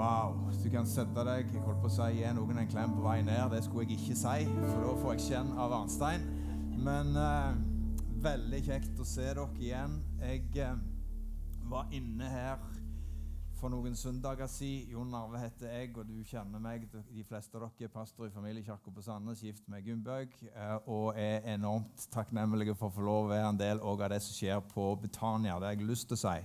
Wow. Du kan sette deg. Jeg holdt på å si gi noen en klem på vei ned. Det skulle jeg ikke si, for da får jeg kjenn av Arnstein. Men eh, veldig kjekt å se dere igjen. Jeg eh, var inne her for noen søndager siden. Jon Arve heter jeg, og du kjenner meg. De fleste av dere er pastor i familiekirka på Sandnes, gift med Gunnbøg, eh, og er enormt takknemlige for å få lov å være en del av det som skjer på Betania. Det har jeg lyst til å si.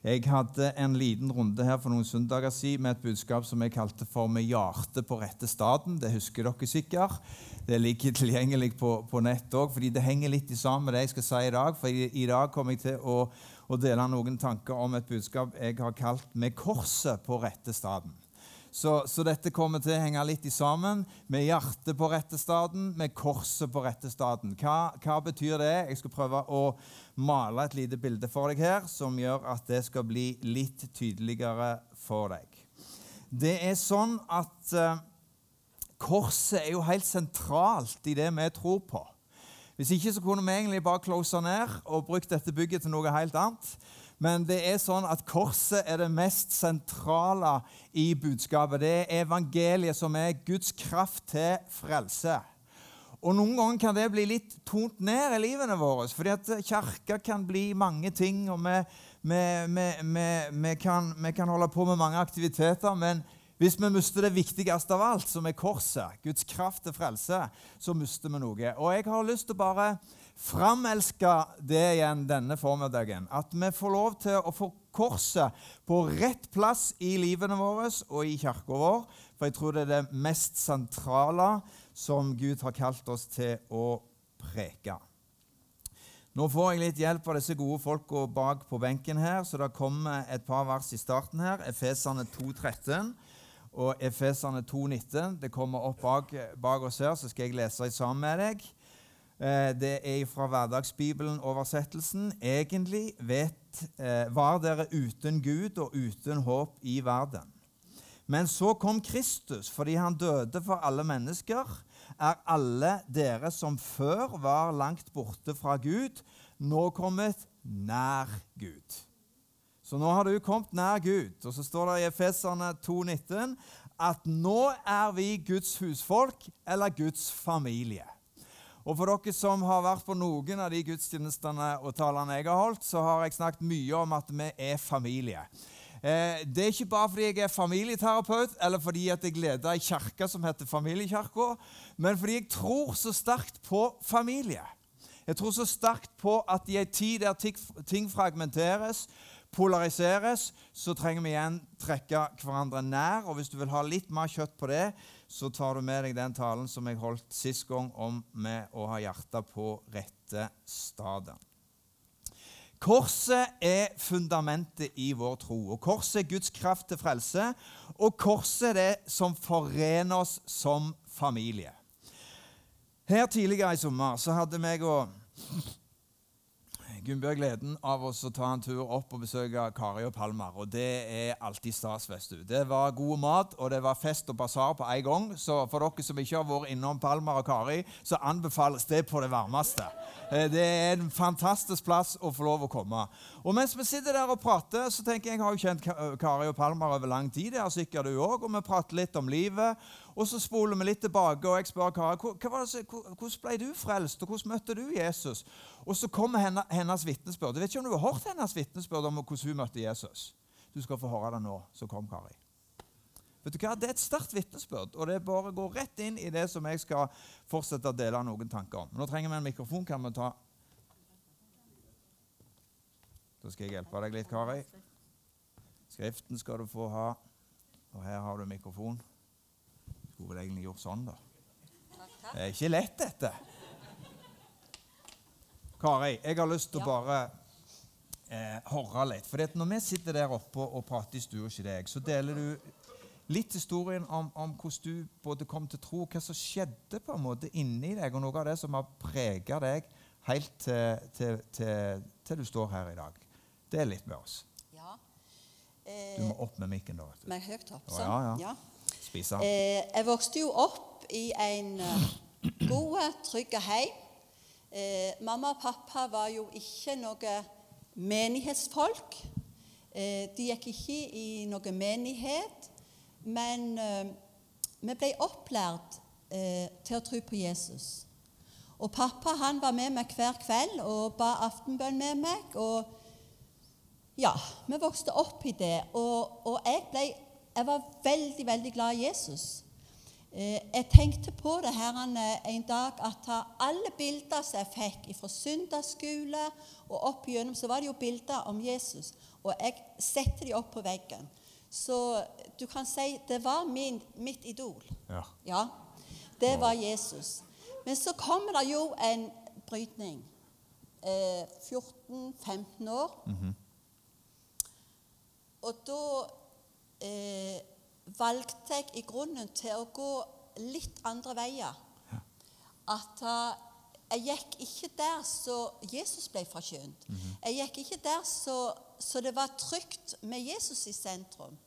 Jeg hadde en liten runde her for noen søndager siden med et budskap som jeg kalte for 'Med hjertet på rette staden'. Det husker dere sikkert. Det ligger tilgjengelig på, på nett òg, fordi det henger litt sammen med det jeg skal si i dag. For i, i dag kommer jeg til å, å, dele noen tanker om et budskap jeg har kalt 'Med korset på rette staden'. Så, så, dette kommer til å henge litt i sammen. Med hjertet på rette staden, med korset på rette staden. Hva, hva, betyr det? Jeg skal prøve å male et lite bilde for deg her som gjør at det skal bli litt tydeligere for deg. Det er sånn at uh, korset er jo helt sentralt i det vi tror på. Hvis ikke så kunne vi egentlig bare close ned og brukt dette bygget til noe helt annet. Men det er sånn at korset er det mest sentrale i budskapet. Det er evangeliet som er Guds kraft til frelse. Og Noen ganger kan det bli litt tont ned i livene våre. fordi at Kirka kan bli mange ting, og vi, vi, vi, vi kan, kan, holde på med mange aktiviteter. Men hvis vi mister det viktigste av alt, som er korset, Guds kraft til frelse, så mister vi noe. Og jeg har lyst til å bare framelske det igjen denne formiddagen. At vi får lov til å få korset på rett plass i livene våre og i kirka vår. For jeg tror det er det mest sentrale som Gud har kalt oss til å preke. Nå får jeg litt hjelp av disse gode folka bak på benken her, så det kommer et par vers i starten her. Efeserne 2,13 og Efeserne 2,19. Det kommer opp bak, bak oss her, så skal jeg lese det sammen med deg. Eh, det er fra Hverdagsbibelen-oversettelsen. Egentlig vet, eh, var dere uten Gud og uten håp i verden. Men så kom Kristus, fordi han døde for alle mennesker. Er alle dere som før var langt borte fra Gud, nå kommet nær Gud. Så nå har du kommet nær Gud. Og så står det i Efeserne 2,19 at nå er vi Guds husfolk, eller Guds familie. Og for dere som har vært på noen av de gudstjenestene og talene jeg har holdt, så har jeg snakket mye om at vi er familie. Eh, det er ikke bare fordi jeg er familieterapeut eller fordi jeg leder ei kirke som heter Familiekirka, men fordi jeg tror så sterkt på familie. Jeg tror så sterkt på at i ei tid der ting fragmenteres, polariseres, så trenger vi igjen trekke hverandre nær. Og hvis du vil ha litt mer kjøtt på det, så tar du med deg den talen som jeg holdt sist gang om med å ha hjertet på rette staden. Korset er fundamentet i vår tro. og Korset er Guds kraft til frelse. Og korset er det som forener oss som familie. Her tidligere i sommer så hadde meg og Gunnbjørg gleden av oss å ta en tur opp og besøke Kari og Palmer. Og det er alltid stas. vet du. Det var god mat, og det var fest og basar på en gang. Så for dere som ikke har vært innom Palmer og Kari, så anbefales det på det varmeste. Eh, det er en fantastisk plass å få lov å komme. Og mens vi sitter der og prater, så tenker jeg jeg har jo kjent Kari og Palmer over lang tid. Det har sikkert du òg. Og vi prater litt om livet. Og så spoler vi litt tilbake, og jeg spør Kari hvordan ble du frelst, og hvordan møtte du Jesus? Og så kommer hennes, vitnesbyrd. Jeg vet ikke om du har hørt hennes vitnesbyrd om hvordan hun møtte Jesus. Du skal få høre det nå. Så kom Kari. Vet du hva? Det er et sterkt vitnesbyrd, og det bare går rett inn i det som jeg skal fortsette å dele noen tanker om. Nå trenger vi en mikrofon. Kan vi ta Da skal jeg hjelpe deg litt, Kari. Skriften skal du få ha. Og her har du mikrofon. Skulle vel egentlig gjort sånn, da. Det er ikke lett, dette. Kari, jeg har lyst til å bare eh, høre litt. For når vi sitter der oppe og prater i stua hos deg, så deler du litt historien om, om, hvordan du både kom til tro, hva som skjedde på en måte inni deg, og noe av det som har prega deg helt til, til, til, til, du står her i dag. Del litt med oss. Ja. Eh, du må opp med mikken, da. Med høyt opp, sånn. Ja, ja. ja. Spise. Eh, jeg vokste jo opp i en uh, god, trygg heim. Eh, mamma og pappa var jo ikke noe menighetsfolk. Eh, de gikk ikke i noe menighet. Men eh, vi ble opplært eh, til å tro på Jesus. Og pappa han var med meg hver kveld og ba aftenbønn med meg. Og ja, vi vokste opp i det. Og, og jeg, ble, jeg var veldig, veldig glad i Jesus. Eh, jeg tenkte på det her en dag at alle bilder som jeg fikk fra søndagsskole og opp igjennom, så var det jo bilder om Jesus. Og jeg setter de opp på veggen. Så du kan si det var min, mitt idol. Ja. ja. Det var Jesus. Men så kommer det jo en brytning. Eh, 14-15 år. Mm -hmm. Og da eh, valgte jeg i grunnen til å gå litt andre veier. Ja. At uh, jeg gikk ikke der så Jesus ble forkynt. Mm -hmm. Jeg gikk ikke der så, så, det var trygt med Jesus i sentrum.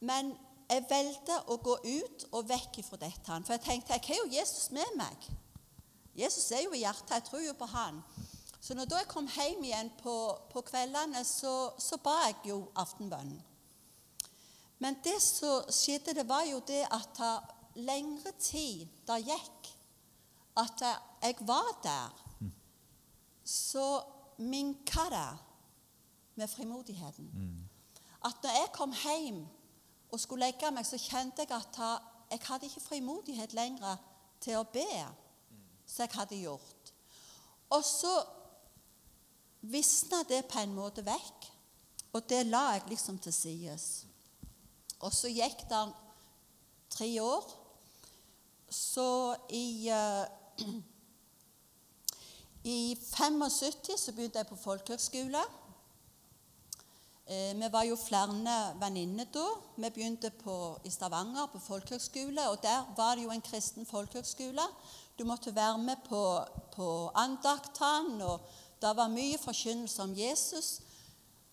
Men jeg valgte å gå ut og vekk fra dette. For jeg tenkte jeg har jo Jesus med meg. Jesus er jo i hjertet. Jeg tror jo på han. Så når jeg kom hjem igjen på, på kveldene, så, så ba jeg jo aftenbønnen. Men det som skjedde, det var jo det at lengre tid det gikk at jeg var der, så minka det med frimodigheten. At når jeg kom hjem og skulle legge meg, så kjente jeg at jeg hadde ikke frimodighet lenger til å be, som jeg hadde gjort. Og så visna det på en måte vekk, og det la jeg liksom til sides. Og så gikk det tre år. Så i, uh, i 75 så begynte jeg på folkehøgskole. Eh, vi var jo flere venninner da. Vi begynte på, i Stavanger på folkehøgskole, og der var det jo en kristen folkehøgskole. Du måtte være med på, på andaktene, og det var mye forkynnelse om Jesus.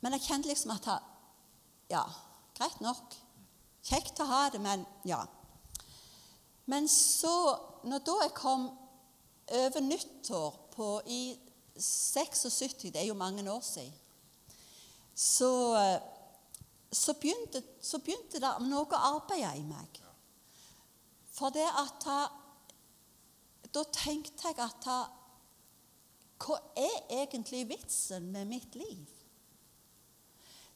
Men jeg kjente liksom at Ja, greit nok. Kjekt å ha det, men ja. Men så, når da jeg kom over nyttår på, i 76, det er jo mange år siden, så, så, begynte, så begynte, det noe å arbeide i meg. For det at Da tenkte jeg at Hva er egentlig vitsen med mitt liv?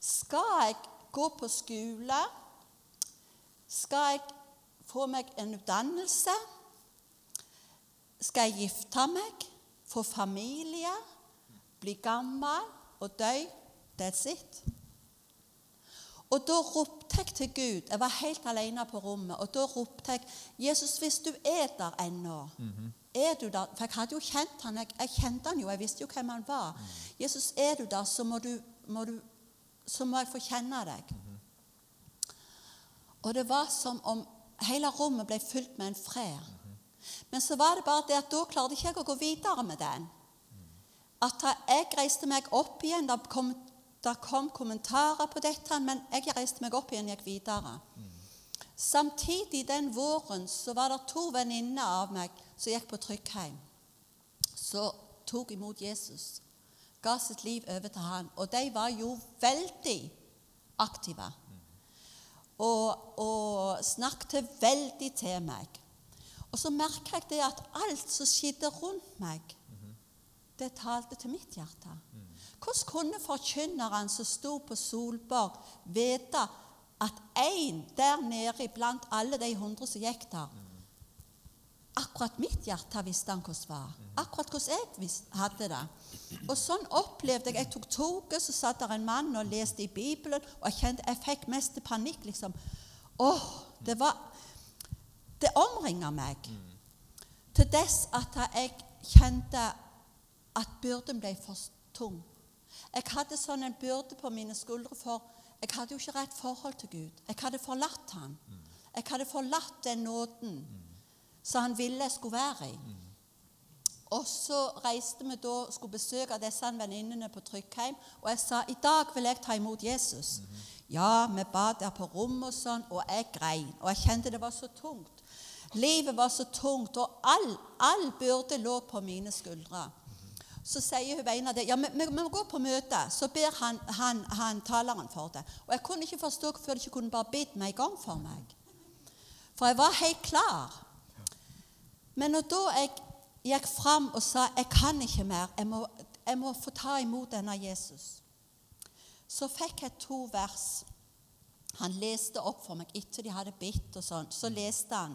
Skal jeg gå på skole? Skal jeg få meg en utdannelse? Skal jeg gifte meg, få familie, bli gammel og dø? That's it. Og da ropte jeg til Gud. Jeg var helt alene på rommet. Og da ropte jeg, 'Jesus, hvis du er der ennå' mm -hmm. Er du der? For jeg hadde jo kjent han, jeg, jeg, kjente han jo, jeg visste jo hvem han var. Mm. 'Jesus, er du der, så må, du, må, du, så må jeg få kjenne deg.' Og det var som om hele rommet ble fylt med en fred. Men så var det bare det at da klarte ikke jeg å gå videre med den. At jeg reiste meg opp igjen. Det kom, kom kommentarer på dette, men jeg reiste meg opp igjen og gikk videre. Samtidig den våren så var det to venninner av meg som gikk på Tryggheim. Så tok imot Jesus. Ga sitt liv over til han. Og de var jo veldig aktive og, og snakket veldig til meg. Og så merka jeg det at alt som skjedde rundt meg, det talte til mitt hjerte. Hvordan kunne forkynneren som sto på Solborg, vite at én der nede blant alle de hundre som gikk der Akkurat mitt hjerte visste han hvordan var. Akkurat hvordan jeg hadde det. Og sånn opplevde jeg. Jeg tok toget, så satt der en mann og leste i Bibelen, og jeg kjente jeg fikk mest panikk. liksom. Åh, det var Det omringa meg. Til dess at jeg kjente at byrden ble for tung. Jeg hadde sånn en byrde på mine skuldre, for jeg hadde jo ikke rett forhold til Gud. Jeg hadde forlatt han. Jeg hadde forlatt den nåden som han ville jeg skulle være i. Og så reiste vi da skulle besøke disse venninnene på Tryggheim. Og jeg sa i dag vil jeg ta imot Jesus. Mm -hmm. Ja, vi ba der på rommet og sånn, og jeg grein. Og jeg kjente det var så tungt. Livet var så tungt, og all, all byrde lå på mine skuldre. så sier hun ene det. Ja, vi, vi, vi må gå på møte. Så ber han, han, han taleren for det. Og jeg kunne ikke forstå hvorfor de ikke kunne bare bedt meg i gang for meg. For jeg var helt klar. Men når da jeg gikk fram og sa jeg kan ikke mer, jeg må, jeg må få ta imot denne Jesus, så fikk jeg to vers. Han leste opp for meg etter de hadde bitt og sånn. Så leste han.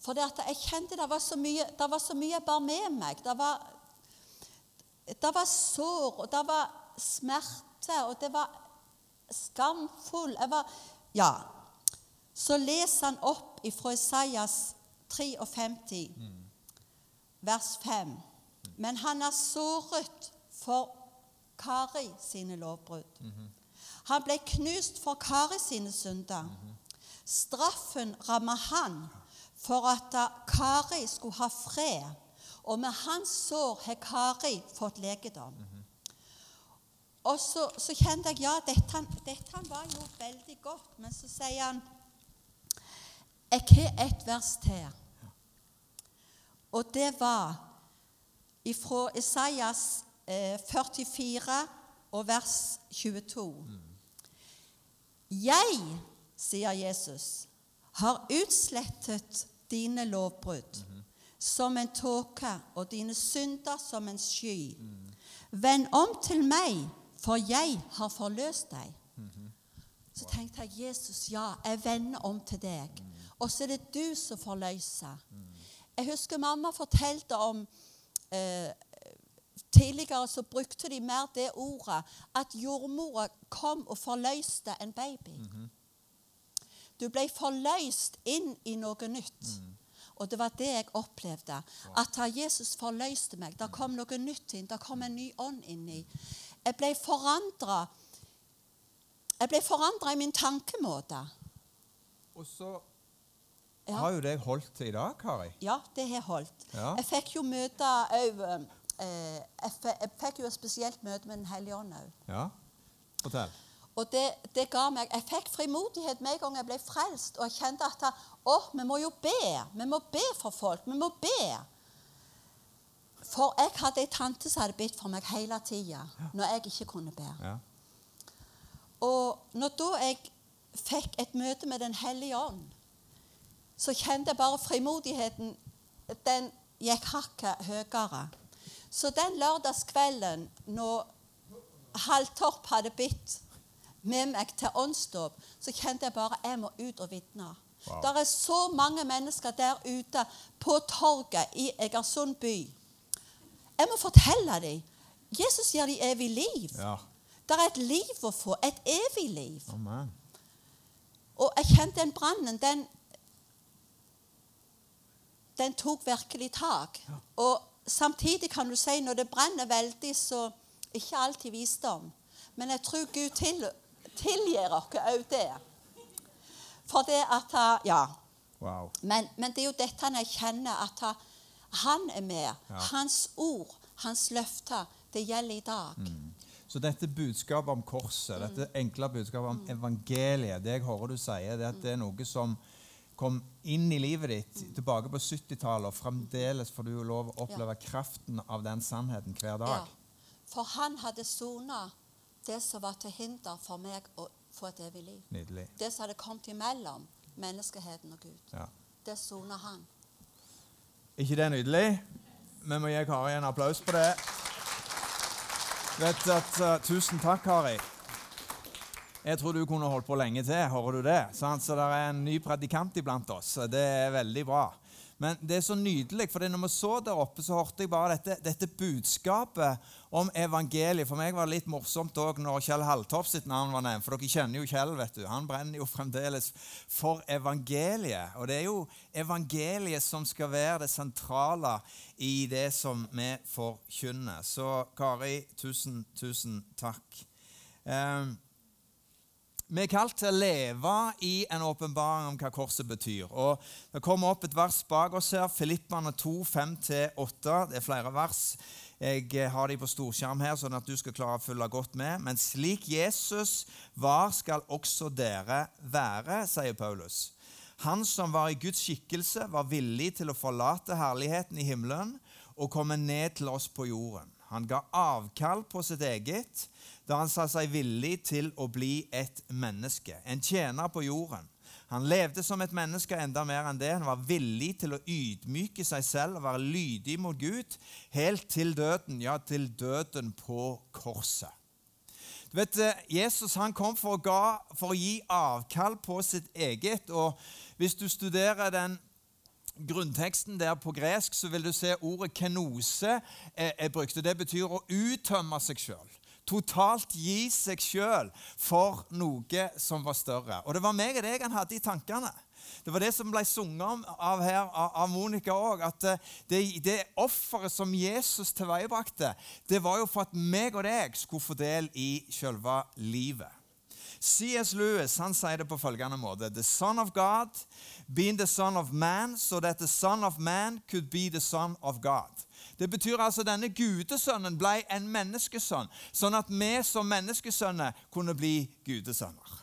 For jeg kjente det var så mye, det var så mye jeg bar med meg. Det var, det var sår, og det var smerte, og det var skamfull. Jeg var Ja. Så leser han opp ifra Isaias 53, vers 5. Men han er såret for Kari sine lovbrudd. Han ble knust for Kari sine synder. Straffen rammet han for at Kari skulle ha fred. Og med hans sår har Kari fått legedom. Og så, så kjente jeg ja, dette, dette var jo veldig godt. Men så sier han Jeg har et vers til. Og det var fra Isaias eh, 44 og vers 22. Jeg, sier Jesus, har utslettet dine lovbrudd som en tåke og dine synder som en sky. Vend om til meg, for jeg har forløst deg. Så tenkte jeg, Jesus, ja, jeg vender om til deg. Og så er det du som forløser. Jeg husker mamma fortalte om eh, Tidligere så brukte de mer det ordet at jordmora kom og forløste en baby. Du ble forløst inn i noe nytt. Og det var det jeg opplevde. At da Jesus forløste meg, da kom noe nytt inn. Da kom en ny ånd inni. Jeg ble forandra. Jeg ble forandra i min tankemåte. Og så Ja. har jo det holdt til i dag, Kari. Ja, det har holdt. Ja. Jeg fikk jo møte òg eh, jeg, fikk jo et spesielt møte med Den hellige ånd òg. Ja. Fortell. Og det, det ga meg Jeg fikk frimodighet med en gang jeg ble frelst, og jeg kjente at å, vi må jo be. Vi må be for folk. Vi må be. For jeg hadde ei tante som hadde bedt for meg hele tida når jeg ikke kunne be. Ja. Og når da jeg fikk et møte med Den hellige ånd, så kjente jeg bare frimodigheten Den gikk hakket høyere. Så den lørdagskvelden når Haltorp hadde bitt med meg til åndsdåp, så kjente jeg bare jeg må ut og vitne. Wow. Det er så mange mennesker der ute på torget i Egersund by. Jeg må fortelle dem. Jesus gir dem evig liv. ja. Det er et liv å få. Et evig liv. Amen. Og jeg kjente den brannen, den Den tok virkelig tak. Og samtidig kan du si når det brenner veldig, så ikke alltid visdom. Men jeg tror Gud til, tilgir oss òg det. For det at Ja. Wow. Men, men det er jo dette han jeg kjenner at han, han er med. Ja. Hans ord, hans løfter, det gjelder i dag. Så dette budskapet om korset, dette enkle budskapet om evangeliet, det jeg hører du sier, det det er noe som kom inn i livet ditt tilbake på 70-tallet, og fremdeles får du lov å oppleve kraften av den sannheten hver dag. Ja, for han hadde sona det som var til hinder for meg å få et evig liv. Nydelig. Det som hadde kommet imellom menneskeheten og Gud. Ja. Det sona han. ikke det nydelig? Vi må gi Kari en applaus på det. Vet at, uh, tusen takk, Kari. Jeg tror du kunne holdt på lenge til. Hører du det? Så det er en ny predikant iblant oss. Det er veldig bra. Men det er så nydelig, for når vi så der oppe, så hørte jeg bare dette, dette budskapet om evangeliet. For meg var det litt morsomt òg når Kjell Halltorp sitt navn var nevnt. For dere kjenner jo Kjell, vet du. Han brenner jo fremdeles for evangeliet. Og det er jo evangeliet som skal være det sentrale i det som vi forkynner. Så Kari, tusen, tusen takk. Um, vi er kalt til å leve i en åpenbaring om hva korset betyr. Og Det kommer opp et vers bak oss her, Filippane 2, 5-8. Det er flere vers. Jeg har de på storskjerm her, sånn at du skal klare å følge godt med. Men slik Jesus var, skal også dere være, sier Paulus. Han som var i Guds skikkelse, var villig til å forlate herligheten i himmelen og komme ned til oss på jorden. Han ga avkall på sitt eget da han sa seg villig til å bli et menneske, en tjener på jorden. Han levde som et menneske enda mer enn det. Han var villig til å ydmyke seg selv og være lydig mot Gud helt til døden, ja, til døden på korset. Du vet, eh, Jesus han kom for å, ga, for å gi avkall på sitt eget. og Hvis du studerer den grunnteksten der på gresk, så vil du se ordet kenose er, er brukt. Det betyr å uttømme seg sjøl. Totalt gi seg sjøl for noe som var større. Og det var meg og deg han hadde i tankene. Det var det som ble sunget av her av Monica òg. At eh, det, det offeret som Jesus tilveiebrakte, det var jo for at meg og deg skulle få del i selve livet. C.S. Lewis han sier det på følgende måte The Son of God being the Son of Man, so that the Son of Man could be the Son of God. Det betyr altså denne gudesønnen ble en menneskesønn, sånn at vi som menneskesønner kunne bli gudesønner.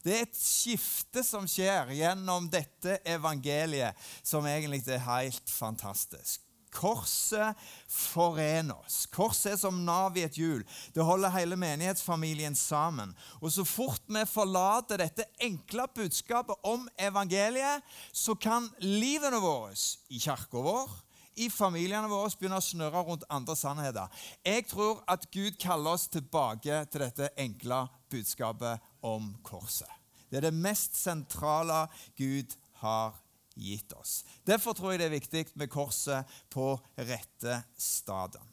Det er et skifte som skjer gjennom dette evangeliet, som egentlig er helt fantastisk. Korset forener oss. Korset er som nav i et hjul. Det holder hele menighetsfamilien sammen. Og Så fort vi forlater dette enkle budskapet om evangeliet, så kan livene våre i kirka vår, i familiene våre, begynner å snurre rundt andre sannheter. Jeg tror at Gud kaller oss tilbake til dette enkle budskapet om korset. Det er det mest sentrale Gud har gitt oss. Derfor tror jeg det er viktig med korset på rette staden.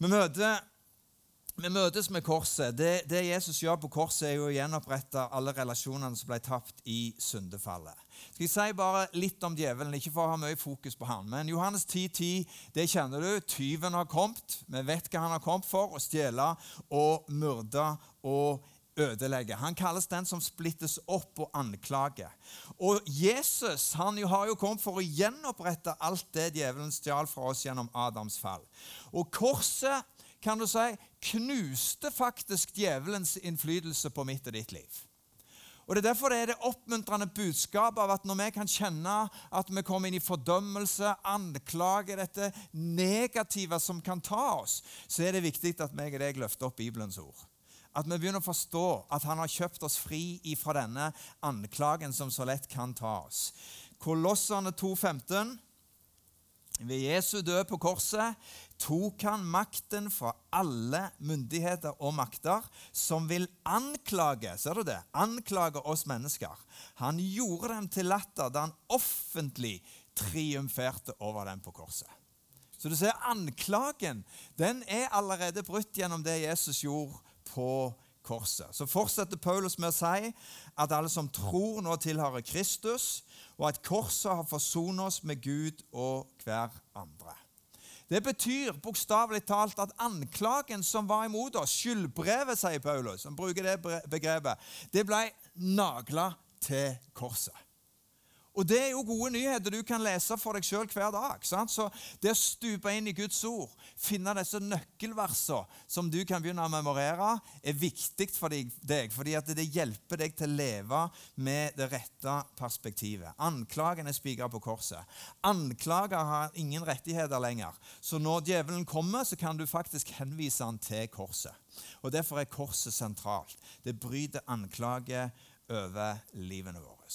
Vi, møtes med korset. Det, det, Jesus gjør på korset, er å gjenopprette alle relasjonene som ble tapt i syndefallet. Skal jeg si bare litt om djevelen, ikke for å ha mye fokus på han. Men Johannes 10,10, 10, det kjenner du. Tyven har kommet. Vi vet hva han har kommet for. Å stjele og myrde og ødelegge. Han kalles den som splittes opp og anklager. Og Jesus han har jo kommet for å gjenopprette alt det djevelen stjal fra oss gjennom Adams fall. Og korset kan du si, knuste faktisk djevelens innflytelse på mitt og ditt liv. Og Det er derfor det er det oppmuntrende budskapet av at når vi kan kjenne at vi kommer inn i fordømmelse, anklage, dette negative som kan ta oss, så er det viktig at meg og deg løfter opp Bibelens ord. At vi begynner å forstå at han har kjøpt oss fri fra denne anklagen som så lett kan ta oss. Kolossene 2,15. Ved Jesu død på korset tok han makten fra alle myndigheter og makter som vil anklage ser du det, anklage oss mennesker. Han gjorde dem til latter da han offentlig triumferte over dem på korset. Så du ser, Anklagen den er allerede brutt gjennom det Jesus gjorde på korset. Så fortsetter Paulus med å si at alle som tror, nå tilhører Kristus, og at korset har forsonet oss med Gud og hver andre. Det betyr bokstavelig talt at anklagen som var imot oss, skyldbrevet, sier Paulus, som bruker det begrepet, det ble nagla til korset. Og Det er jo gode nyheter du kan lese for deg sjøl hver dag. Sant? Så Det å stupe inn i Guds ord, finne disse nøkkelversene som du kan begynne å memorere, er viktig for deg, fordi det hjelper deg til å leve med det rette perspektivet. Anklagen er spikra på korset. Anklager har ingen rettigheter lenger. Så når djevelen kommer, så kan du faktisk henvise han til korset. Og Derfor er korset sentralt. Det bryter anklage over livene våre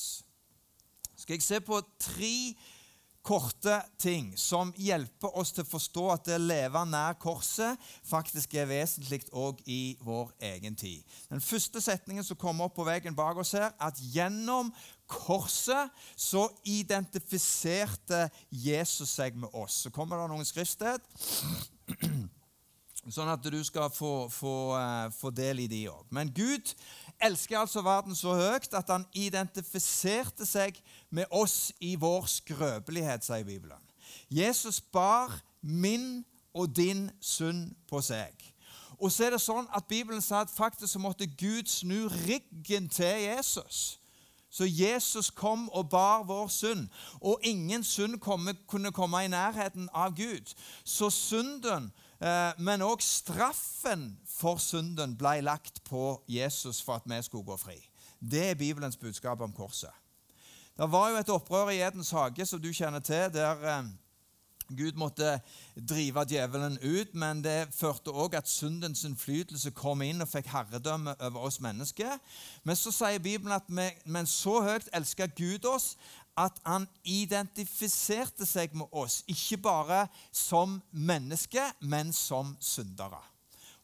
skal jeg se på tre korte ting som hjelper oss til å forstå at det å leve nær korset faktisk er vesentlig òg i vår egen tid. Den første setningen som kommer opp på veggen bak oss her, at gjennom korset så identifiserte Jesus seg med oss. Så kommer det noen skriftsted, sånn at du skal få, få, uh, få del i de òg. Men Gud elsker altså verden så høyt at han identifiserte seg med oss i vår skrøpelighet, sier Bibelen. Jesus bar min og din synd på seg. Og så er det sånn at Bibelen sa at faktisk så måtte Gud snu ryggen til Jesus. Så Jesus kom og bar vår synd, og ingen synd kunne komme i nærheten av Gud. Så synden Eh, men òg straffen for synden ble lagt på Jesus for at vi skulle gå fri. Det er Bibelens budskap om korset. Det var jo et opprør i Edens hage som du kjenner til, der eh, Gud måtte drive djevelen ut, men det førte òg at syndens innflytelse kom inn og fikk herredømme over oss mennesker. Men så sier Bibelen at vi, men så høyt elsker Gud oss at han identifiserte seg med oss, ikke bare som mennesker, men som syndere.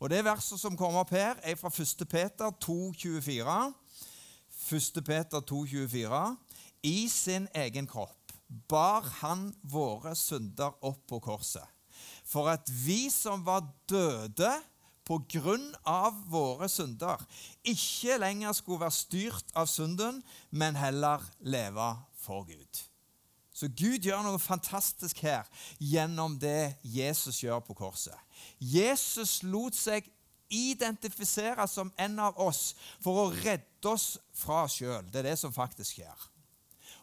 Og Det verset som kommer opp her, er fra 1. Peter 2,24. 1. Peter 2,24. I sin egen kropp bar han våre synder opp på korset, for at vi som var døde på grunn av våre synder, ikke lenger skulle være styrt av synden, men heller leve for Gud. Så Gud gjør noe fantastisk her gjennom det Jesus gjør på korset. Jesus lot seg identifisere som en av oss for å redde oss fra oss sjøl. Det er det som faktisk skjer.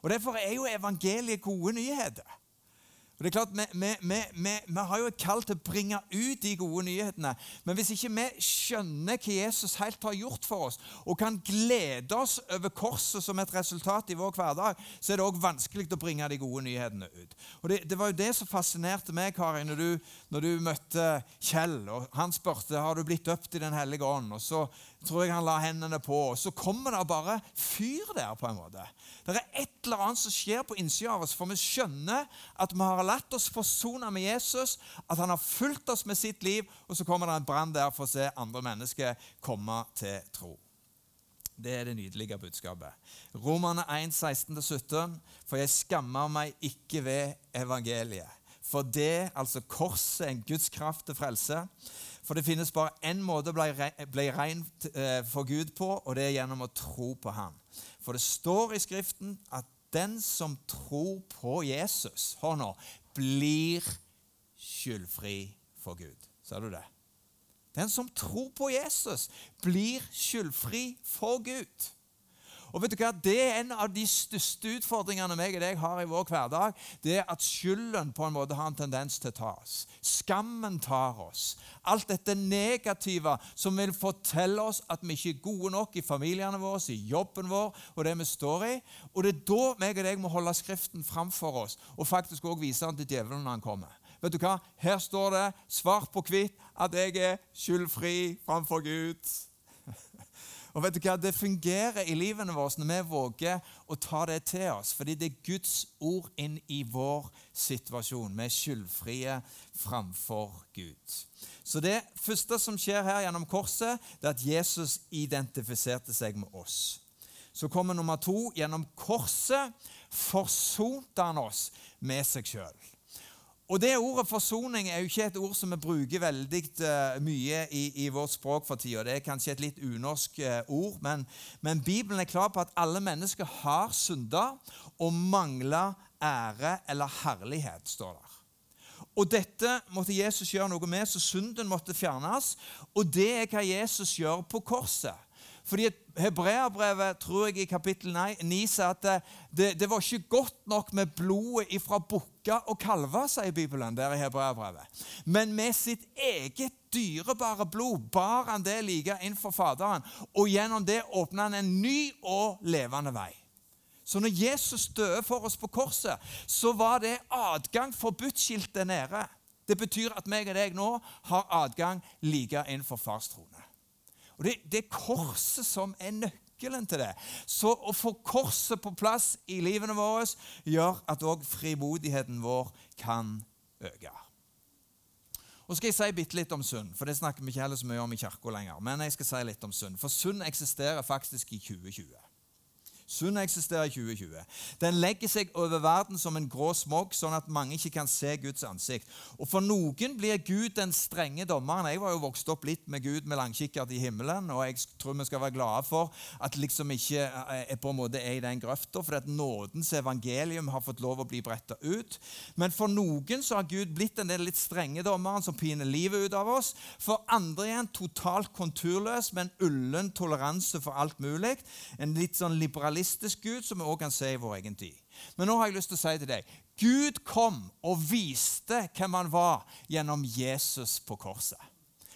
Og Derfor er jo evangeliet gode nyheter. Og det er klart, vi, vi, vi, vi, har jo et kall til å bringe ut de gode nyhetene. Men hvis ikke vi skjønner hva Jesus helt har gjort for oss, og kan glede oss over korset som et resultat i vår hverdag, så er det òg vanskelig å bringe de gode nyhetene ut. Og Det, det var jo det som fascinerte meg, Kari, når du, når du møtte Kjell. og Han spurte har du blitt døpt i Den hellige ånd. Og så tror jeg han la hendene på, så kommer det bare fyr der. på en måte. Det er et eller annet som skjer på innsida av oss, for vi skjønner at vi har latt oss forsone med Jesus, at han har fulgt oss med sitt liv, og så kommer det en brann der for å se andre mennesker komme til tro. Det er det nydelige budskapet. Romerne 1, 16-17. For jeg skammer meg ikke ved evangeliet. For det, altså korset, en Guds kraft til frelse. For det finnes bare én måte å bli rein eh, for Gud på, og det er gjennom å tro på ham. For det står i Skriften at den som tror på Jesus, hør nå, blir skyldfri for Gud. Ser du det? Den som tror på Jesus, blir skyldfri for Gud. Og vet du hva? Det er en av de største utfordringene meg og deg har i vår hverdag. Det er at skylden på en måte har en tendens til å ta oss. Skammen tar oss. Alt dette negative som vil fortelle oss at vi ikke er gode nok i familiene våre, i jobben vår og det vi står i. Og det er da meg og deg må holde Skriften framfor oss og faktisk også vise den til djevelen når han kommer. Vet du hva? Her står det svart på hvitt at jeg er skyldfri framfor Gud. Og vet du hva? Det fungerer i livene våre når vi våger å ta det til oss. Fordi det er Guds ord inn i vår situasjon. Vi er skyldfrie framfor Gud. Så det første som skjer her gjennom korset, det er at Jesus identifiserte seg med oss. Så kommer nummer to. Gjennom korset forsonte han oss med seg sjøl. Og det Ordet forsoning er jo ikke et ord som vi bruker veldig uh, mye i, i, vårt språk for tida. Det er kanskje et litt unorsk uh, ord, men, men, Bibelen er klar på at alle mennesker har synda og mangler ære eller herlighet, står der. Og Dette måtte Jesus gjøre noe med, så synden måtte fjernes. Og det er hva Jesus gjør på korset. Fordi Hebreabrevet tror jeg i kapittel 9 sier at det, det, var ikke godt nok med blodet ifra bukker og kalver, sier Bibelen. der i Hebreabrevet. Men med sitt eget dyrebare blod bar han det like inn for Faderen. Og gjennom det åpna han en ny og levende vei. Så når Jesus døde for oss på korset, så var det adgang forbudt-skiltet nede. Det betyr at meg og deg nå har adgang like inn for fars trone. Og det, det, er korset som er nøkkelen til det. Så å få korset på plass i livene våre gjør at òg frimodigheten vår kan øke. Og skal jeg si bitte litt om synd, for det snakker vi ikke heller så mye om i kirka lenger. Men jeg skal si litt om synd, for synd eksisterer faktisk i 2020. Synd eksisterer i 2020. Den legger seg over verden som en grå smog, sånn at mange ikke kan se Guds ansikt. Og For noen blir Gud den strenge dommeren. Jeg var jo vokst opp litt med Gud med langkikkert i himmelen, og jeg tror vi skal være glade for at liksom ikke er eh, på en måte er i den grøfta, for at nådens evangelium har fått lov å bli bretta ut. Men for noen så har Gud blitt den litt strenge dommeren som piner livet ut av oss. For andre igjen totalt konturløs, med en ullen toleranse for alt mulig. En litt sånn liberalistisk realistisk Gud som vi også kan se i vår egen tid. Men nå har jeg lyst til å si til deg Gud kom og viste hvem han var gjennom Jesus på korset.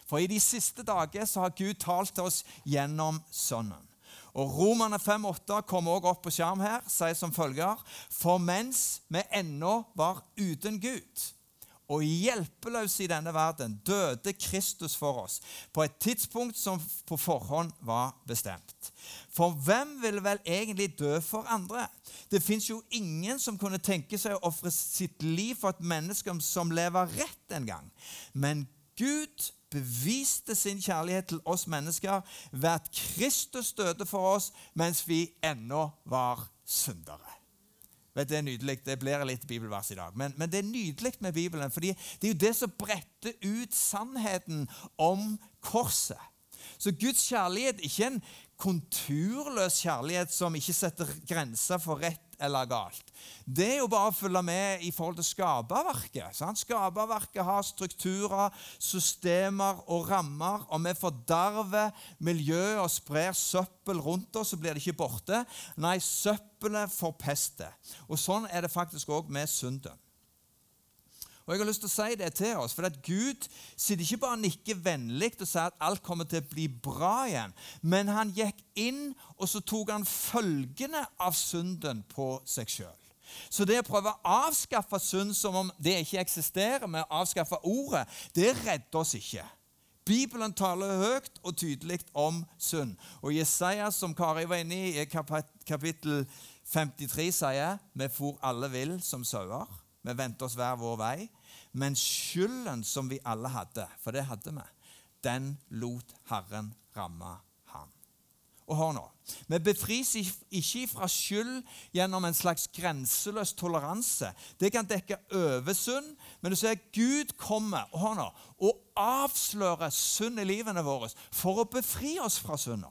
For i de siste dager så har Gud talt til oss gjennom Sønnen. Og Romerne 5,8 kommer også opp på skjerm her, sier som følger For mens vi ennå var uten Gud, og hjelpeløs i denne verden døde Kristus for oss på et tidspunkt som på forhånd var bestemt. For hvem ville vel egentlig dø for andre? Det fins jo ingen som kunne tenke seg å ofre sitt liv for et menneske som lever rett en gang. Men Gud beviste sin kjærlighet til oss mennesker ved at Kristus døde for oss mens vi ennå var syndere. Vet, det er nydelig. Det blir litt bibelvers i dag. Men, men, det er nydelig med Bibelen, fordi det er jo det som bretter ut sannheten om korset. Så Guds kjærlighet ikke en konturløs kjærlighet som ikke setter grenser for rett eller galt. Det er jo bare å følge med i forhold til skaperverket. Skaperverket har strukturer, systemer og rammer. Om vi forderver miljøet og sprer søppel rundt oss, så blir det ikke borte. Nei, søppelet forpester. Og sånn er det faktisk òg med synden. Og jeg har lyst til å si det til oss, for at Gud sitter ikke bare og nikker vennlig og sier at alt kommer til å bli bra igjen, men han gikk inn, og så tok han følgene av synden på seg sjøl. Så det å prøve å avskaffe synd som om det ikke eksisterer, med å avskaffe ordet, det redder oss ikke. Bibelen taler høyt og tydelig om synd. Og Jesaja, som Kari var inne i, kapittel 53, sier vi for alle vill som sauer. Vi vendte oss hver vår vei. Men skylden som vi alle hadde, for det hadde vi, den lot Herren ramme ham. Og hør nå, Vi befris ikke fra skyld gjennom en slags grenseløs toleranse. Det kan dekke over synd, men du ser Gud kommer og hør nå, og avslører synd i livene våre for å befri oss fra synda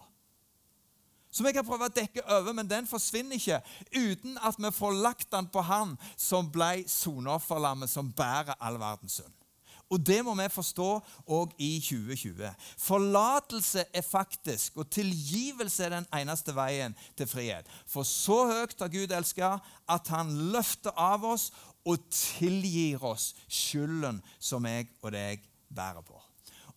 som jeg kan prøve å dekke over, men den forsvinner ikke uten at vi får lagt den på Han som ble soneofferlammet som bærer all verdens synd. Og det må vi forstå òg i 2020. Forlatelse er faktisk, og tilgivelse er den eneste veien til frihet. For så høyt har Gud elska at han løfter av oss og tilgir oss skylden som jeg og deg bærer på.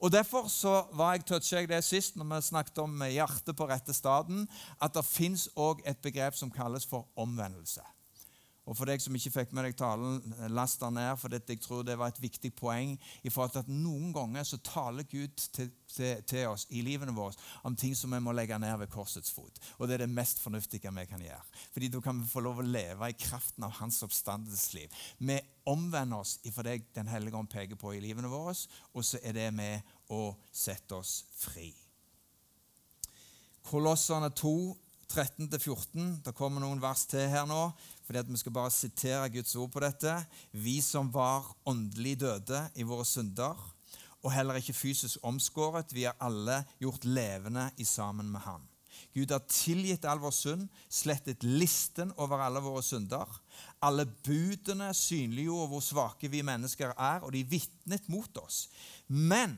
Og Derfor så var jeg toucha jeg det sist når vi snakket om hjertet på rette staden, at det fins òg et begrep som kalles for omvendelse. Og For deg som ikke fikk med deg talen, last den ned, for jeg tror det var et viktig poeng. i forhold til at Noen ganger så taler Gud til, til, til, oss i livene våre om ting som vi må legge ned ved korsets fot. Og Det er det mest fornuftige vi kan gjøre. Fordi Da kan vi få lov å leve i kraften av hans oppstandelsesliv. Vi omvender oss ifra det Den hellige ånd peker på i livene våre, og så er det med å sette oss fri. Kolossene 2, 13-14. Det kommer noen vers til her nå fordi at vi skal bare sitere Guds ord på dette. Vi som var åndelig døde i våre synder, og heller ikke fysisk omskåret, vi er alle gjort levende i sammen med Han. Gud har tilgitt all vår synd, slettet listen over alle våre synder. Alle budene synliggjorde hvor svake vi mennesker er, og de vitnet mot oss. Men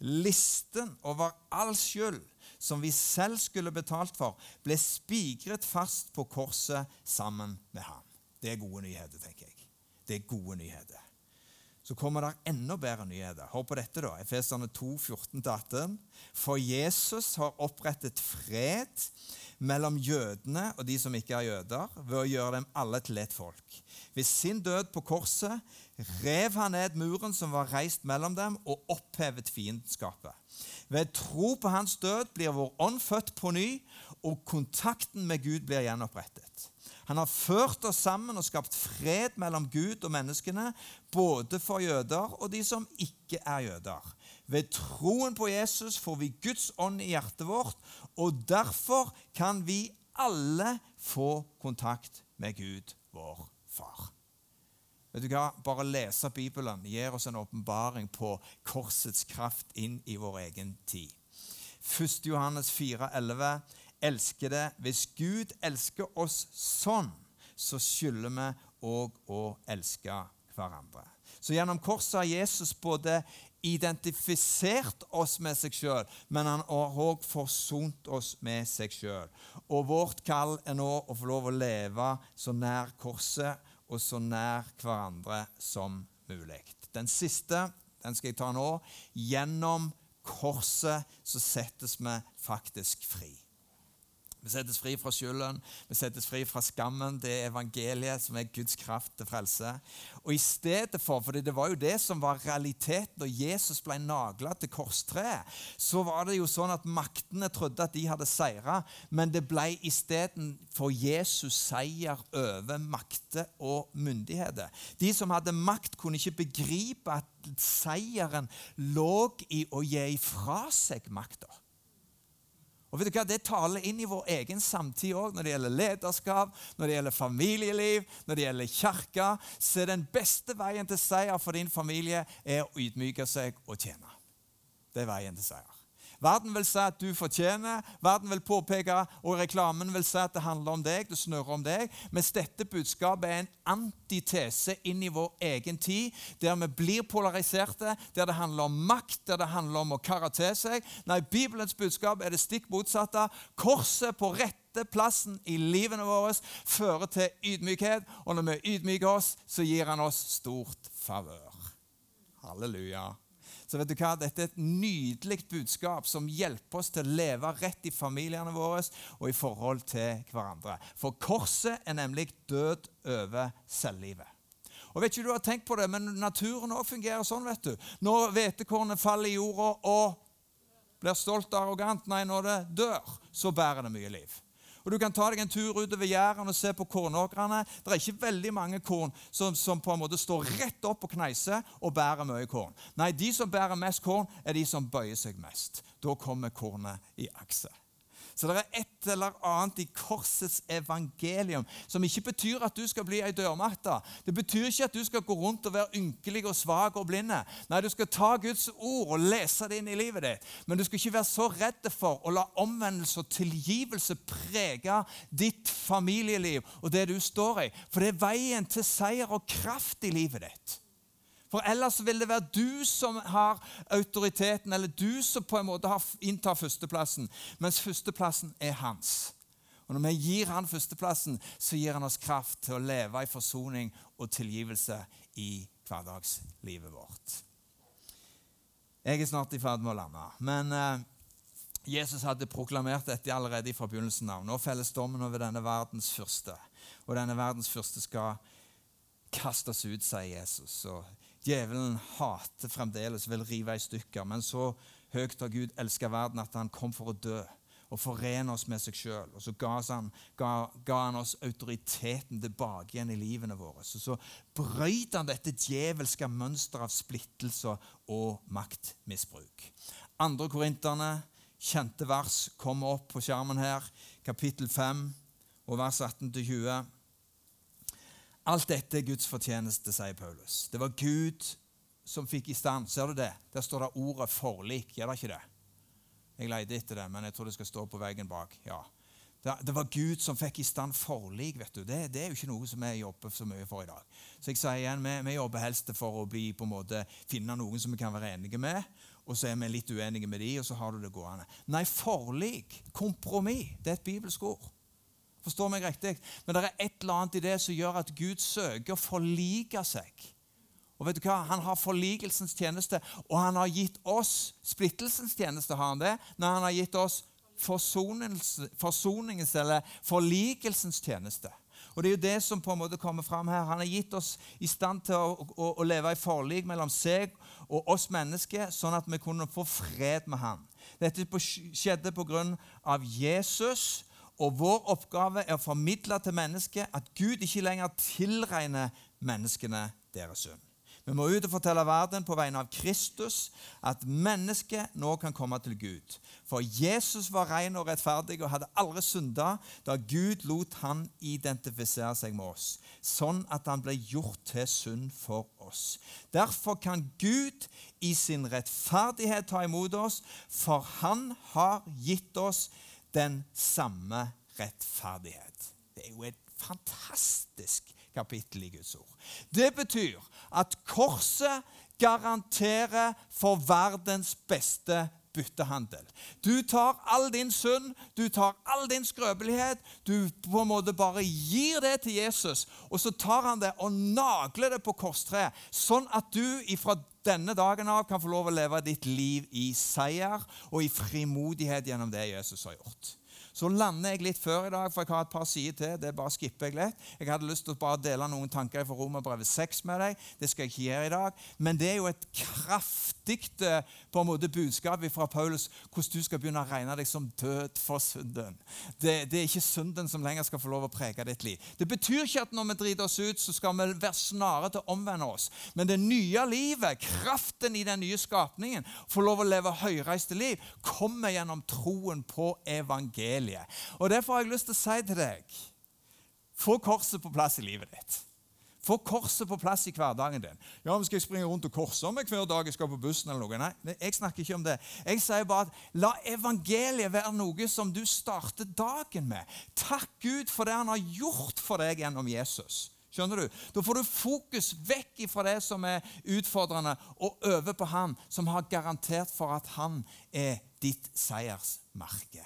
listen over all skyld som vi selv skulle betalt for, ble spikret fast på korset sammen med ham. Det er gode nyheter, tenker jeg. Det er gode nyheter. Så kommer det enda bedre nyheter. Hør på dette, da. Efeserne 2, 14-18. For Jesus har opprettet fred mellom jødene og de som ikke er jøder, ved å gjøre dem alle til ett folk. Ved sin død på korset rev han ned muren som var reist mellom dem, og opphevet fiendskapet. Ved tro på hans død blir vår ånd født på ny, og kontakten med Gud blir gjenopprettet. Han har ført oss sammen og skapt fred mellom Gud og menneskene, både for jøder og de som ikke er jøder. Ved troen på Jesus får vi Guds ånd i hjertet vårt, og derfor kan vi alle få kontakt med Gud, vår far. Vet du hva? Bare lese Bibelen gir oss en åpenbaring på korsets kraft inn i vår egen tid. 1. Johannes 4, 4,11.: Elskede, hvis Gud elsker oss sånn, så skylder vi òg å elske hverandre. Så gjennom korset har Jesus både identifisert oss med seg sjøl, men han har òg forsont oss med seg sjøl. Og vårt kall er nå å få lov å leve så nær korset og så nær hverandre som mulig. Den siste den skal jeg ta nå. Gjennom korset så settes vi faktisk fri. Vi settes fri fra skylden, vi settes fri fra skammen. Det er evangeliet som er Guds kraft til frelse. Og i stedet for, for det var jo det som var realiteten da Jesus ble nagla til korstreet, så var det jo sånn at maktene trodde at de hadde seira, men det ble istedenfor Jesus seier over makter og myndigheter. De som hadde makt, kunne ikke begripe at seieren lå i å gi ifra seg makta. Og vet du hva? Det taler inn i vår egen samtid òg, når det gjelder lederskap, når det gjelder familieliv, når det gjelder kirke. Så den beste veien til seier for din familie er å ydmyke seg og tjene. Det er veien til seier. Verden vil si at du fortjener, verden vil påpeke, og reklamen vil si at det handler om deg, det snurrer om deg. Mens dette budskapet er en antitese inn i vår egen tid, der vi blir polariserte, der det handler om makt, der det handler om å karre til seg. Nei, Bibelens budskap er det stikk motsatte. Korset på rette plassen i livene våre fører til ydmykhet, og når vi ydmyker oss, så gir han oss stort favør. Halleluja. Så vet du hva? Dette er et nydelig budskap som hjelper oss til å leve rett i familiene våre og i forhold til hverandre. For korset er nemlig død over selvlivet. Og vet ikke du har tenkt på det, men Naturen også fungerer sånn. vet du. Når hvetekornet faller i jorda og blir stolt og arrogant, nei, når det dør, så bærer det mye liv. Og Du kan ta deg en tur utover Jæren og se på kornåkrene. Det er ikke veldig mange korn som, som, på en måte står rett opp på kneiser og bærer mye korn. Nei, de som bærer mest korn, er de som bøyer seg mest. Da kommer kornet i akse. Så det er et eller annet i korsets evangelium som ikke betyr at du skal bli ei dørmatte. Det betyr ikke at du skal gå rundt og være ynkelig og svak og blinde. Nei, du skal ta Guds ord og lese det inn i livet ditt. Men du skal ikke være så redd for å la omvendelse og tilgivelse prege ditt familieliv og det du står i. For det er veien til seier og kraft i livet ditt. For ellers vil det være du som har autoriteten, eller du som på en måte inntar førsteplassen, mens førsteplassen er hans. Og Når vi gir han førsteplassen, så gir han oss kraft til å leve i forsoning og tilgivelse i hverdagslivet vårt. Jeg er snart i ferd med å lande. Men eh, Jesus hadde proklamert dette allerede fra begynnelsen av. Nå felles dommen over denne verdens første. Og denne verdens første skal kastes ut, sier Jesus. Og Djevelen hater fremdeles, vil rive i stykker. Men så høyt har Gud elska verden at han kom for å dø og forene oss med seg sjøl. Og så ga han, ga, ga han, oss autoriteten tilbake igjen i livene våre. Så, så brøyt han dette djevelske mønsteret av splittelse og maktmisbruk. Andre korinterne, kjente vers, kommer opp på skjermen her. Kapittel 5 og vers 18-20. Alt dette er Guds fortjeneste, sier Paulus. Det var Gud som fikk i stand. Ser du det? Der står det ordet 'forlik'. Gjør det ikke det? Jeg leide etter det, men jeg tror det skal stå på veggen bak. Ja. Det, var Gud som fikk i stand forlik. vet du. Det, det, er jo ikke noe som vi jobber så mye for i dag. Så jeg sier igjen, vi, vi jobber helst for å bli, på en måte, finne noen som vi kan være enige med, og så er vi litt uenige med de, og så har du det gående. Nei, forlik, kompromiss, det er et bibelsk ord. Forstår meg riktig? Men det er et eller annet i det som gjør at Gud søker å forlike seg. Og vet du hva? Han har forlikelsens tjeneste, og han har gitt oss splittelsens tjeneste. har han det? Når han har gitt oss forsoningens eller forlikelsens tjeneste. Og Det er jo det som på en måte kommer fram her. Han har gitt oss i stand til å, å, å leve i forlik mellom seg og oss mennesker, sånn at vi kunne få fred med han. Dette skjedde på grunn av Jesus og vår oppgave er å formidle til mennesket at Gud ikke lenger tilregner menneskene deres synd. Vi må ut og fortelle verden på vegne av Kristus at mennesket nå kan komme til Gud. For Jesus var ren og rettferdig og hadde aldri synda da Gud lot han identifisere seg med oss, sånn at han ble gjort til synd for oss. Derfor kan Gud i sin rettferdighet ta imot oss, for han har gitt oss den samme rettferdighet. Det er jo et fantastisk kapittel i Guds ord. Det betyr at korset garanterer for verdens beste byttehandel. Du tar all din synd, du tar all din skrøpelighet, du på en måte bare gir det til Jesus, og så tar han det og nagler det på korstreet, sånn at du ifra denne dagen av kan få lov å leve ditt liv i seier og i frimodighet gjennom det Jesus har gjort. Så lander jeg litt før i dag, for jeg har et par sider til. Det bare skipper jeg litt. Jeg hadde lyst til å bare dele noen tanker fra Romerbrevet 6 med deg. Det skal jeg ikke gjøre i dag. Men det er jo et kraftig eh, på en måte budskap fra Paulus hvordan du skal begynne å regne deg som død for synden. Det, det, er ikke synden som lenger skal få lov å prege ditt liv. Det betyr ikke at når vi driter oss ut, så skal vi være snare til å omvende oss. Men det nye livet, kraften i den nye skapningen, få lov å leve høyreiste liv, kommer gjennom troen på evangeliet. Og Derfor har jeg lyst til å si til deg få korset på plass i livet ditt. Få korset på plass i hverdagen din. Ja, men Skal jeg springe rundt og korse meg hver dag jeg skal på bussen? eller noe? Nei, jeg snakker ikke om det. Jeg sier bare at la evangeliet være noe som du starter dagen med. Takk Gud for det han har gjort for deg gjennom Jesus. Skjønner du? Da får du fokus vekk fra det som er utfordrende, og over på han som har garantert for at han er ditt seiersmerke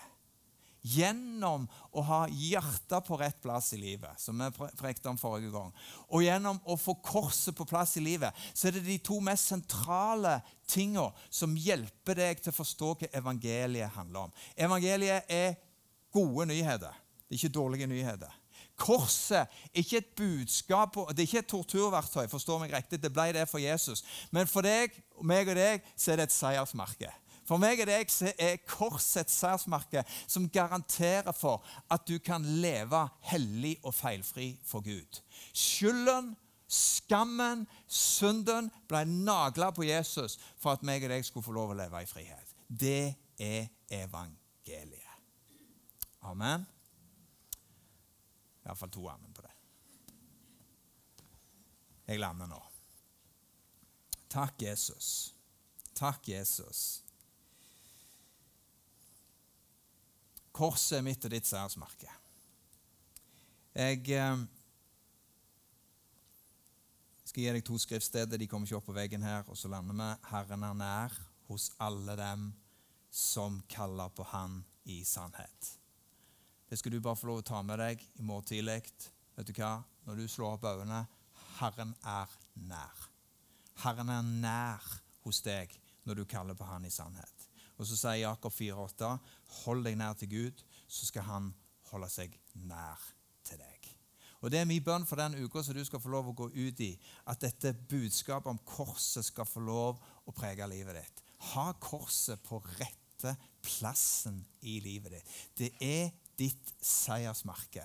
gjennom å ha hjertet på rett plass i livet, som vi prekte om forrige gang, og gjennom å få korset på plass i livet, så er det de to mest sentrale tingene som hjelper deg til å forstå hva evangeliet handler om. Evangeliet er gode nyheter. Det er ikke dårlige nyheter. Korset er ikke et budskap, det er ikke et torturverktøy. forstår meg riktig, Det ble det for Jesus. Men for deg, meg og deg så er det et seiersmerke. For meg er det er korsets særsmerke, som garanterer for at du kan leve hellig og feilfri for Gud. Skylden, skammen, synden ble nagla på Jesus for at meg og deg skulle få lov å leve i frihet. Det er evangeliet. Amen. Iallfall to amen på det. Jeg lander nå. Takk, Jesus. Takk, Jesus. Korset er mitt og ditt seiersmerke. Jeg eh, skal gi deg to skriftsteder. De kommer ikke opp på veggen her. Og så lander vi. Herren er nær hos alle dem som kaller på Han i sannhet. Det skal du bare få lov å ta med deg i morgen tidlig. Vet du hva? Når du slår opp øynene Herren er nær. Herren er nær hos deg når du kaller på Han i sannhet. Og så sier Jakob 4,8.: Hold deg nær til Gud, så skal Han holde seg nær til deg. Og Det er min bønn for den uka som du skal få lov å gå ut i, at dette budskapet om korset skal få lov å prege livet ditt. Ha korset på rette plassen i livet ditt. Det er ditt seiersmerke.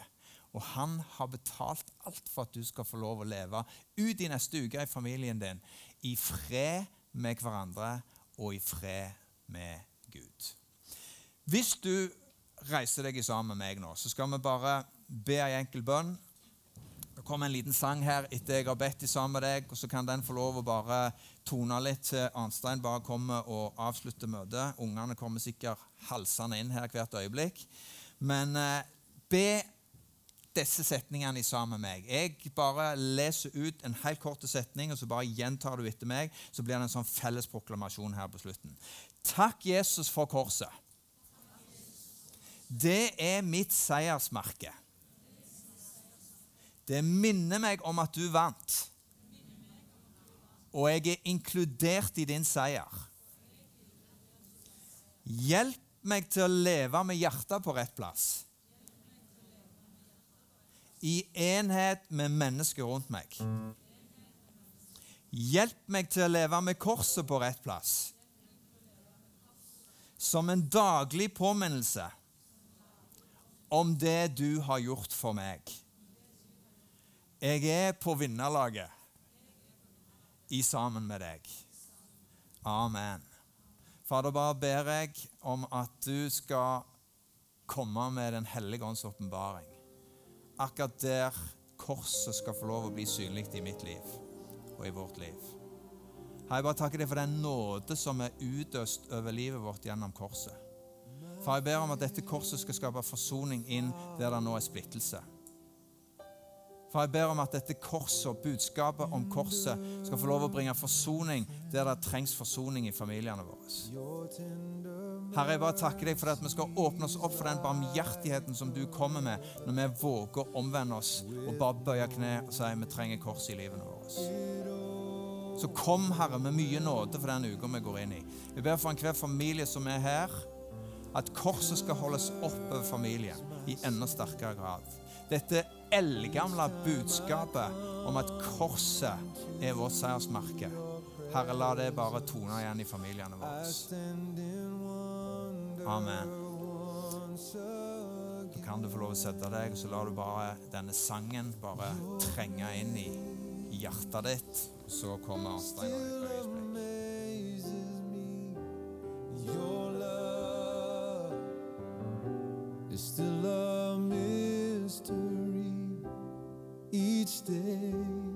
Og han har betalt alt for at du skal få lov å leve ut i neste uke i familien din i fred med hverandre og i fred med Gud. Hvis du reiser deg sammen med meg nå, så skal vi bare be ei enkel bønn. Det kommer en liten sang her etter jeg har bedt sammen med deg, og så kan den få lov å bare tone litt til Arnstein bare kommer og avslutter møtet. Ungene kommer sikkert halsende inn her hvert øyeblikk. Men eh, be disse setningene sammen med meg. Jeg bare leser ut en helt kort setning, og så bare gjentar du etter meg. Så blir det en sånn felles proklamasjon her på slutten. Takk, Jesus, for korset. Det er mitt seiersmerke. Det minner meg om at du vant. Og jeg er inkludert i din seier. Hjelp meg til å leve med hjertet på rett plass. I enhet med mennesker rundt meg. Hjelp meg til å leve med korset på rett plass som en daglig påminnelse om det du har gjort for meg. Jeg er på vinnerlaget i sammen med deg. Amen. Fader, bare ber jeg om at du skal komme med Den hellige ånds åpenbaring. Akkurat der korset skal få lov å bli synlig i mitt liv og i vårt liv. Har jeg bare takker deg for den nåde som er utøst over livet vårt gjennom korset. For jeg ber om at dette korset skal skape forsoning inn der det nå er splittelse. For jeg ber om at dette korset og budskapet om korset skal få lov å bringe forsoning der det trengs forsoning i familiene våre. Herre, jeg bare takker deg for at vi skal åpne oss opp for den barmhjertigheten som du kommer med når vi våger å omvende oss og bare bøye kne og si vi trenger korset i livet våre. Så kom, Herre, med mye nåde for den uka vi går inn i. Vi ber for enhver familie som er her, At korset skal holdes oppe over familien i enda sterkere grad. Dette eldgamle budskapet om at korset er vårt seiersmerke. Herre, la det bare tone igjen i familiene våre. Amen. Så kan du få lov å sette deg, og så lar du bare denne sangen bare trenge inn i hjertet ditt. Og så kommer Arnstein og et øyeblikk. amazes me. Your love is still a mystery each day.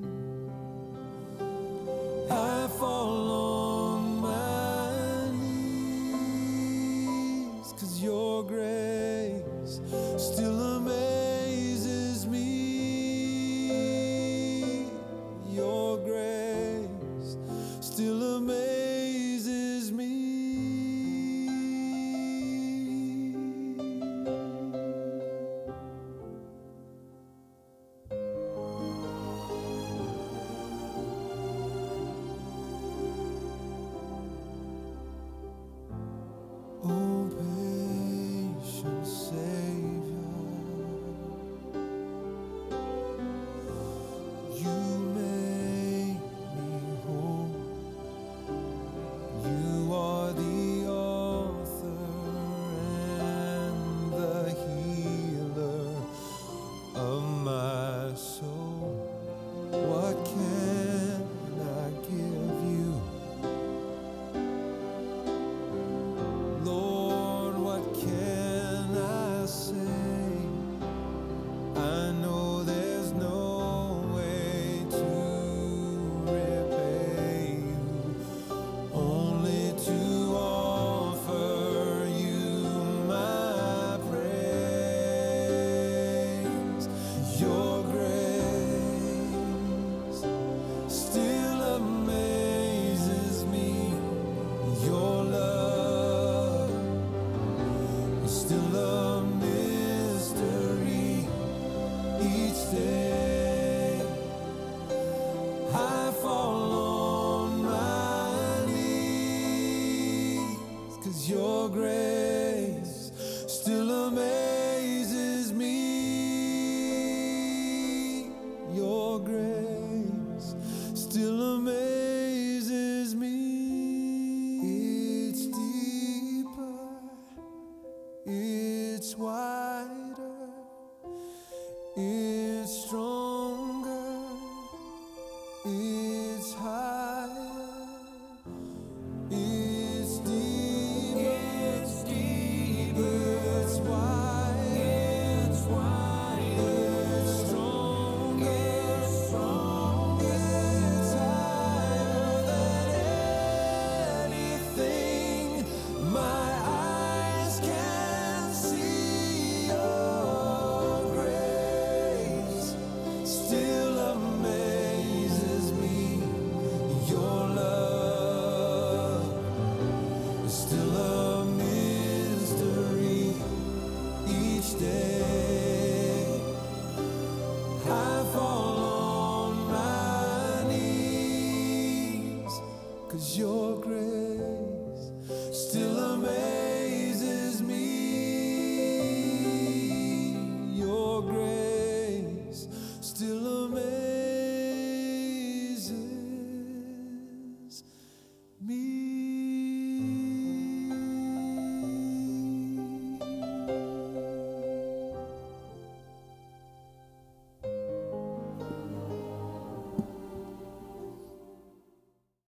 is strong.